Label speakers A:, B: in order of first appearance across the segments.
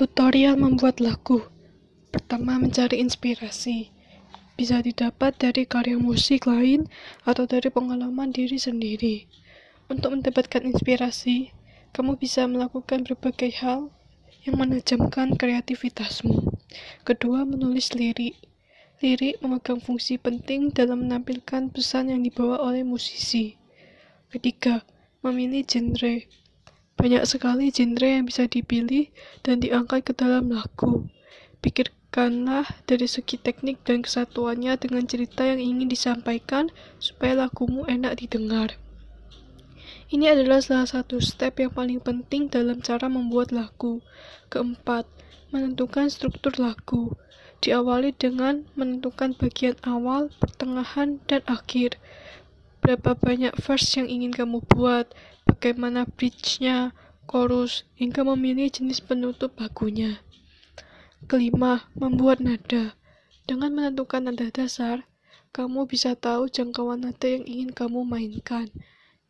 A: Tutorial membuat lagu. Pertama, mencari inspirasi. Bisa didapat dari karya musik lain atau dari pengalaman diri sendiri. Untuk mendapatkan inspirasi, kamu bisa melakukan berbagai hal yang menajamkan kreativitasmu. Kedua, menulis lirik. Lirik memegang fungsi penting dalam menampilkan pesan yang dibawa oleh musisi. Ketiga, memilih genre. Banyak sekali genre yang bisa dipilih dan diangkat ke dalam lagu. Pikirkanlah dari segi teknik dan kesatuannya dengan cerita yang ingin disampaikan supaya lagumu enak didengar. Ini adalah salah satu step yang paling penting dalam cara membuat lagu. Keempat, menentukan struktur lagu. Diawali dengan menentukan bagian awal, pertengahan, dan akhir. Berapa banyak verse yang ingin kamu buat, bagaimana bridge-nya, chorus, hingga memilih jenis penutup lagunya. Kelima, membuat nada. Dengan menentukan nada dasar, kamu bisa tahu jangkauan nada yang ingin kamu mainkan.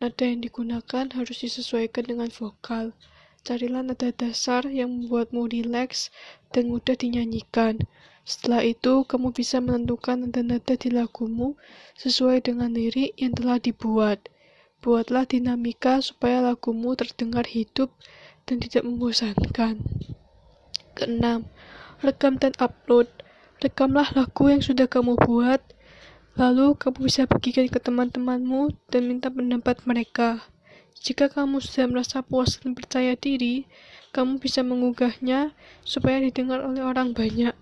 A: Nada yang digunakan harus disesuaikan dengan vokal. Carilah nada dasar yang membuatmu rileks dan mudah dinyanyikan. Setelah itu, kamu bisa menentukan nada-nada di lagumu sesuai dengan lirik yang telah dibuat. Buatlah dinamika supaya lagumu terdengar hidup dan tidak membosankan. Keenam, rekam dan upload. Rekamlah lagu yang sudah kamu buat, lalu kamu bisa bagikan ke teman-temanmu dan minta pendapat mereka. Jika kamu sudah merasa puas dan percaya diri, kamu bisa mengunggahnya supaya didengar oleh orang banyak.